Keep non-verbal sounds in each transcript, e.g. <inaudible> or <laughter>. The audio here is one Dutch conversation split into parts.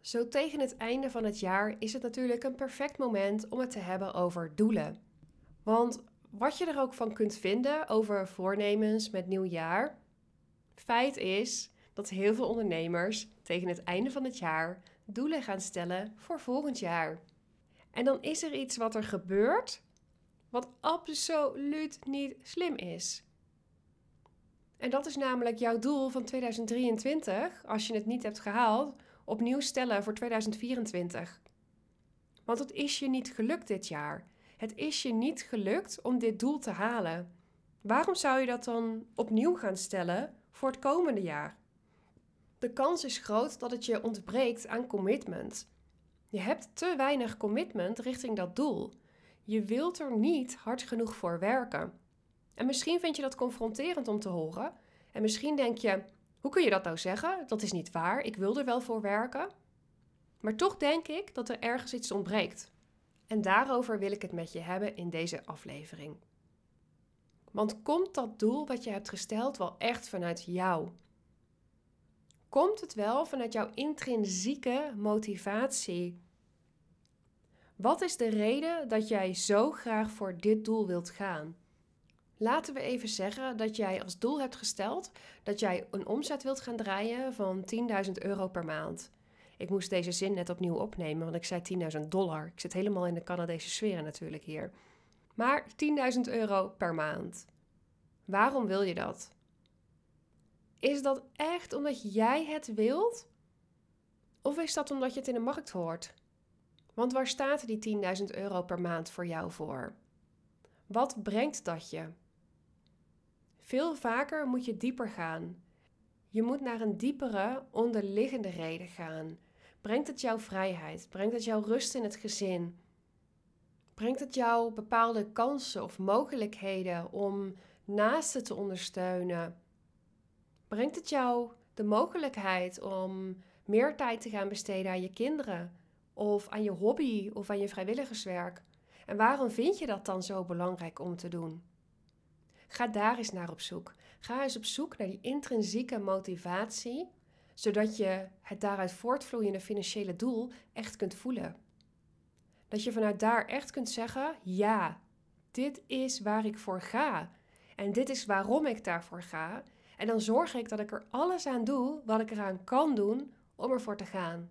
Zo tegen het einde van het jaar is het natuurlijk een perfect moment om het te hebben over doelen. Want wat je er ook van kunt vinden over voornemens met nieuw jaar, feit is dat heel veel ondernemers tegen het einde van het jaar doelen gaan stellen voor volgend jaar. En dan is er iets wat er gebeurt wat absoluut niet slim is. En dat is namelijk jouw doel van 2023, als je het niet hebt gehaald, opnieuw stellen voor 2024. Want het is je niet gelukt dit jaar. Het is je niet gelukt om dit doel te halen. Waarom zou je dat dan opnieuw gaan stellen voor het komende jaar? De kans is groot dat het je ontbreekt aan commitment. Je hebt te weinig commitment richting dat doel. Je wilt er niet hard genoeg voor werken. En misschien vind je dat confronterend om te horen. En misschien denk je: hoe kun je dat nou zeggen? Dat is niet waar. Ik wil er wel voor werken. Maar toch denk ik dat er ergens iets ontbreekt. En daarover wil ik het met je hebben in deze aflevering. Want komt dat doel wat je hebt gesteld wel echt vanuit jou? Komt het wel vanuit jouw intrinsieke motivatie? Wat is de reden dat jij zo graag voor dit doel wilt gaan? Laten we even zeggen dat jij als doel hebt gesteld dat jij een omzet wilt gaan draaien van 10.000 euro per maand. Ik moest deze zin net opnieuw opnemen, want ik zei 10.000 dollar. Ik zit helemaal in de Canadese sfeer natuurlijk hier. Maar 10.000 euro per maand. Waarom wil je dat? Is dat echt omdat jij het wilt? Of is dat omdat je het in de markt hoort? Want waar staat die 10.000 euro per maand voor jou voor? Wat brengt dat je? Veel vaker moet je dieper gaan. Je moet naar een diepere, onderliggende reden gaan. Brengt het jou vrijheid? Brengt het jou rust in het gezin? Brengt het jou bepaalde kansen of mogelijkheden om naasten te ondersteunen? Brengt het jou de mogelijkheid om meer tijd te gaan besteden aan je kinderen? Of aan je hobby of aan je vrijwilligerswerk? En waarom vind je dat dan zo belangrijk om te doen? Ga daar eens naar op zoek. Ga eens op zoek naar die intrinsieke motivatie, zodat je het daaruit voortvloeiende financiële doel echt kunt voelen. Dat je vanuit daar echt kunt zeggen: ja, dit is waar ik voor ga. En dit is waarom ik daarvoor ga. En dan zorg ik dat ik er alles aan doe wat ik eraan kan doen om ervoor te gaan.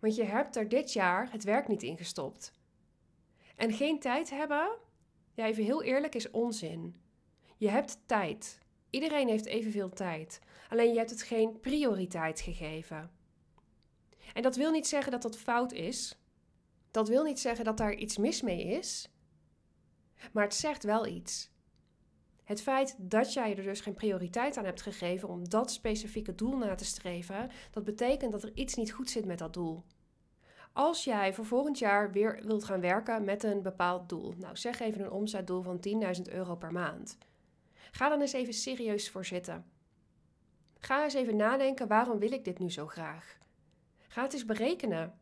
Want je hebt er dit jaar het werk niet in gestopt. En geen tijd hebben, ja, even heel eerlijk, is onzin. Je hebt tijd. Iedereen heeft evenveel tijd. Alleen je hebt het geen prioriteit gegeven. En dat wil niet zeggen dat dat fout is. Dat wil niet zeggen dat daar iets mis mee is. Maar het zegt wel iets. Het feit dat jij er dus geen prioriteit aan hebt gegeven om dat specifieke doel na te streven, dat betekent dat er iets niet goed zit met dat doel. Als jij voor volgend jaar weer wilt gaan werken met een bepaald doel, nou zeg even een omzetdoel van 10.000 euro per maand. Ga dan eens even serieus voor zitten. Ga eens even nadenken, waarom wil ik dit nu zo graag? Ga het eens berekenen.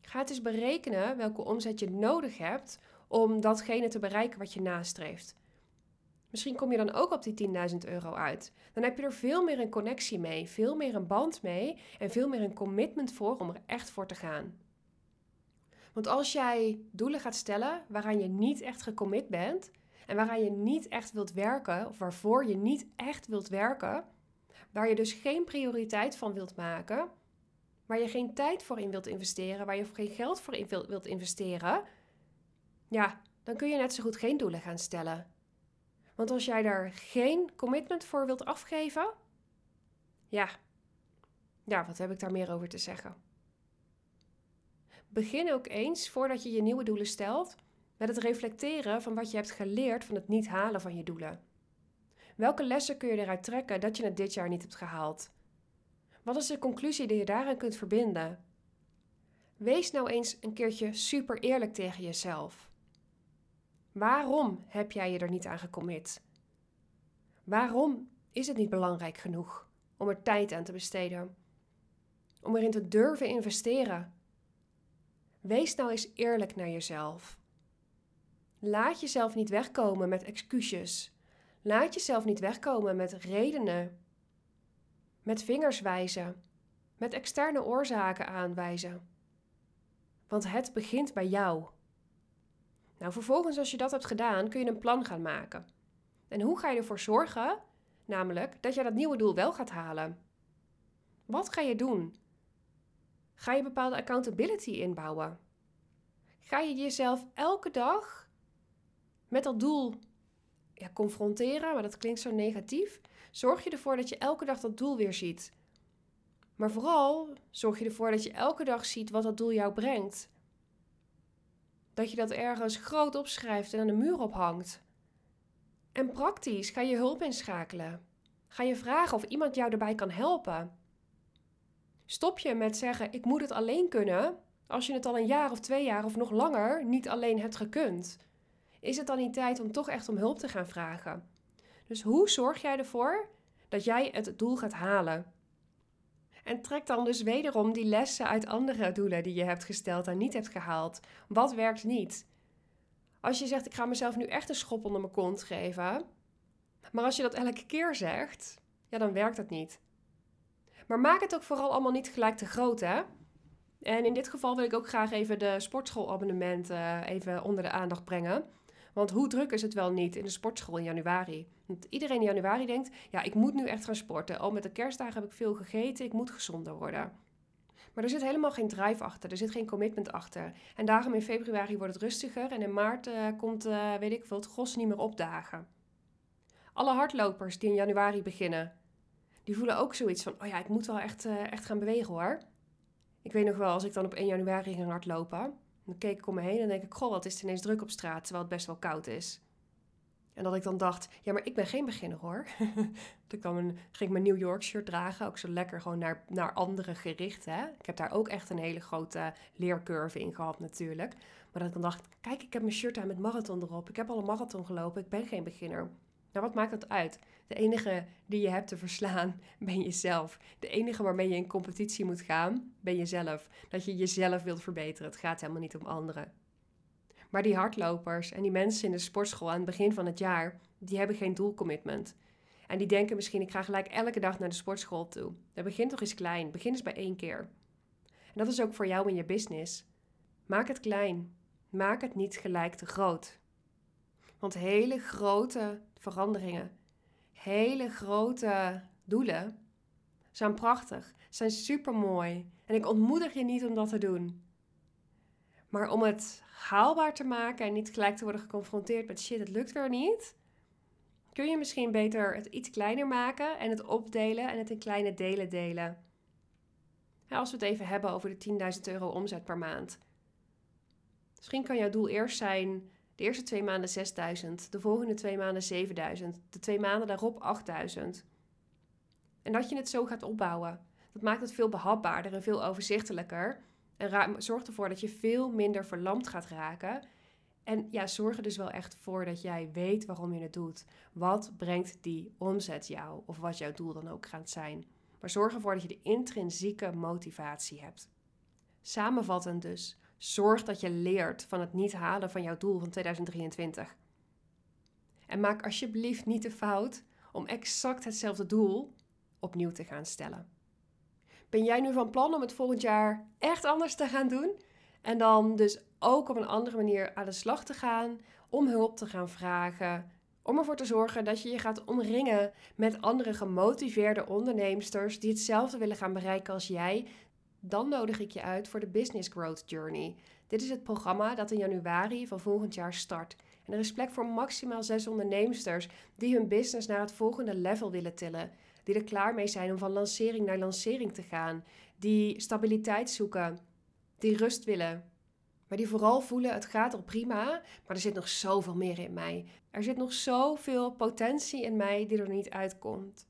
Ga het eens berekenen welke omzet je nodig hebt om datgene te bereiken wat je nastreeft. Misschien kom je dan ook op die 10.000 euro uit. Dan heb je er veel meer een connectie mee, veel meer een band mee en veel meer een commitment voor om er echt voor te gaan. Want als jij doelen gaat stellen waaraan je niet echt gecommit bent, en waaraan je niet echt wilt werken, of waarvoor je niet echt wilt werken, waar je dus geen prioriteit van wilt maken, waar je geen tijd voor in wilt investeren, waar je geen geld voor in wilt investeren, ja, dan kun je net zo goed geen doelen gaan stellen. Want als jij daar geen commitment voor wilt afgeven, ja, ja, wat heb ik daar meer over te zeggen? Begin ook eens voordat je je nieuwe doelen stelt met het reflecteren van wat je hebt geleerd van het niet halen van je doelen. Welke lessen kun je eruit trekken dat je het dit jaar niet hebt gehaald? Wat is de conclusie die je daaraan kunt verbinden? Wees nou eens een keertje super eerlijk tegen jezelf. Waarom heb jij je er niet aan gecommit? Waarom is het niet belangrijk genoeg om er tijd aan te besteden? Om erin te durven investeren? Wees nou eens eerlijk naar jezelf. Laat jezelf niet wegkomen met excuses. Laat jezelf niet wegkomen met redenen. Met vingers wijzen. met externe oorzaken aanwijzen. Want het begint bij jou. Nou, vervolgens als je dat hebt gedaan, kun je een plan gaan maken. En hoe ga je ervoor zorgen, namelijk, dat je dat nieuwe doel wel gaat halen? Wat ga je doen? Ga je bepaalde accountability inbouwen? Ga je jezelf elke dag met dat doel ja, confronteren, maar dat klinkt zo negatief. Zorg je ervoor dat je elke dag dat doel weer ziet. Maar vooral zorg je ervoor dat je elke dag ziet wat dat doel jou brengt. Dat je dat ergens groot opschrijft en aan de muur ophangt. En praktisch ga je hulp inschakelen. Ga je vragen of iemand jou erbij kan helpen. Stop je met zeggen: Ik moet het alleen kunnen, als je het al een jaar of twee jaar of nog langer niet alleen hebt gekund. Is het dan niet tijd om toch echt om hulp te gaan vragen? Dus hoe zorg jij ervoor dat jij het doel gaat halen? En trek dan dus wederom die lessen uit andere doelen die je hebt gesteld en niet hebt gehaald. Wat werkt niet? Als je zegt, ik ga mezelf nu echt een schop onder mijn kont geven. Maar als je dat elke keer zegt, ja, dan werkt dat niet. Maar maak het ook vooral allemaal niet gelijk te groot, hè? En in dit geval wil ik ook graag even de sportschoolabonnementen uh, even onder de aandacht brengen. Want hoe druk is het wel niet in de sportschool in januari? Want iedereen in januari denkt, ja, ik moet nu echt gaan sporten. Al met de kerstdagen heb ik veel gegeten, ik moet gezonder worden. Maar er zit helemaal geen drive achter, er zit geen commitment achter. En daarom in februari wordt het rustiger en in maart uh, komt, uh, weet ik veel, het gros niet meer opdagen. Alle hardlopers die in januari beginnen, die voelen ook zoiets van, oh ja, ik moet wel echt, uh, echt gaan bewegen hoor. Ik weet nog wel, als ik dan op 1 januari ging hardlopen, dan keek ik om me heen en denk ik, goh, wat is het ineens druk op straat, terwijl het best wel koud is. En dat ik dan dacht, ja, maar ik ben geen beginner hoor. <laughs> ik dan een, ging ik mijn New York shirt dragen, ook zo lekker gewoon naar, naar anderen gericht. Hè? Ik heb daar ook echt een hele grote leercurve in gehad natuurlijk. Maar dat ik dan dacht, kijk, ik heb mijn shirt aan met marathon erop. Ik heb al een marathon gelopen, ik ben geen beginner. Nou, wat maakt dat uit? De enige die je hebt te verslaan, <laughs> ben jezelf. De enige waarmee je in competitie moet gaan, ben jezelf. Dat je jezelf wilt verbeteren. Het gaat helemaal niet om anderen. Maar die hardlopers en die mensen in de sportschool aan het begin van het jaar, die hebben geen doelcommitment. En die denken misschien, ik ga gelijk elke dag naar de sportschool toe. Dat begint toch eens klein. Begin eens bij één keer. En dat is ook voor jou in je business. Maak het klein. Maak het niet gelijk te groot. Want hele grote veranderingen, hele grote doelen zijn prachtig, zijn super mooi. En ik ontmoedig je niet om dat te doen. Maar om het haalbaar te maken en niet gelijk te worden geconfronteerd met shit, het lukt weer niet, kun je misschien beter het iets kleiner maken en het opdelen en het in kleine delen delen. als we het even hebben over de 10.000 euro omzet per maand. Misschien kan jouw doel eerst zijn de eerste twee maanden 6000, de volgende twee maanden 7000, de twee maanden daarop 8000. En dat je het zo gaat opbouwen, dat maakt het veel behapbaarder en veel overzichtelijker. En zorgt ervoor dat je veel minder verlamd gaat raken. En ja, zorg er dus wel echt voor dat jij weet waarom je het doet. Wat brengt die omzet jou? Of wat jouw doel dan ook gaat zijn. Maar zorg ervoor dat je de intrinsieke motivatie hebt. Samenvattend dus, Zorg dat je leert van het niet halen van jouw doel van 2023. En maak alsjeblieft niet de fout om exact hetzelfde doel opnieuw te gaan stellen. Ben jij nu van plan om het volgend jaar echt anders te gaan doen? En dan dus ook op een andere manier aan de slag te gaan, om hulp te gaan vragen, om ervoor te zorgen dat je je gaat omringen met andere gemotiveerde onderneemsters die hetzelfde willen gaan bereiken als jij, dan nodig ik je uit voor de Business Growth Journey. Dit is het programma dat in januari van volgend jaar start. En er is plek voor maximaal zes onderneemsters die hun business naar het volgende level willen tillen. Die er klaar mee zijn om van lancering naar lancering te gaan. Die stabiliteit zoeken. Die rust willen. Maar die vooral voelen, het gaat al prima, maar er zit nog zoveel meer in mij. Er zit nog zoveel potentie in mij die er niet uitkomt.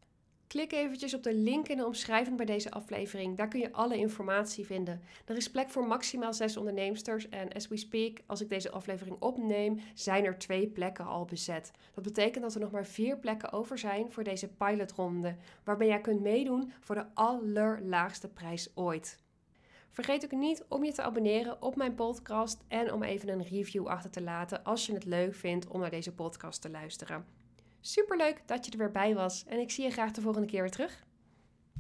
Klik eventjes op de link in de omschrijving bij deze aflevering. Daar kun je alle informatie vinden. Er is plek voor maximaal zes onderneemsters. En as we speak, als ik deze aflevering opneem, zijn er twee plekken al bezet. Dat betekent dat er nog maar vier plekken over zijn voor deze pilotronde. Waarbij jij kunt meedoen voor de allerlaagste prijs ooit. Vergeet ook niet om je te abonneren op mijn podcast en om even een review achter te laten als je het leuk vindt om naar deze podcast te luisteren. Superleuk dat je er weer bij was en ik zie je graag de volgende keer weer terug.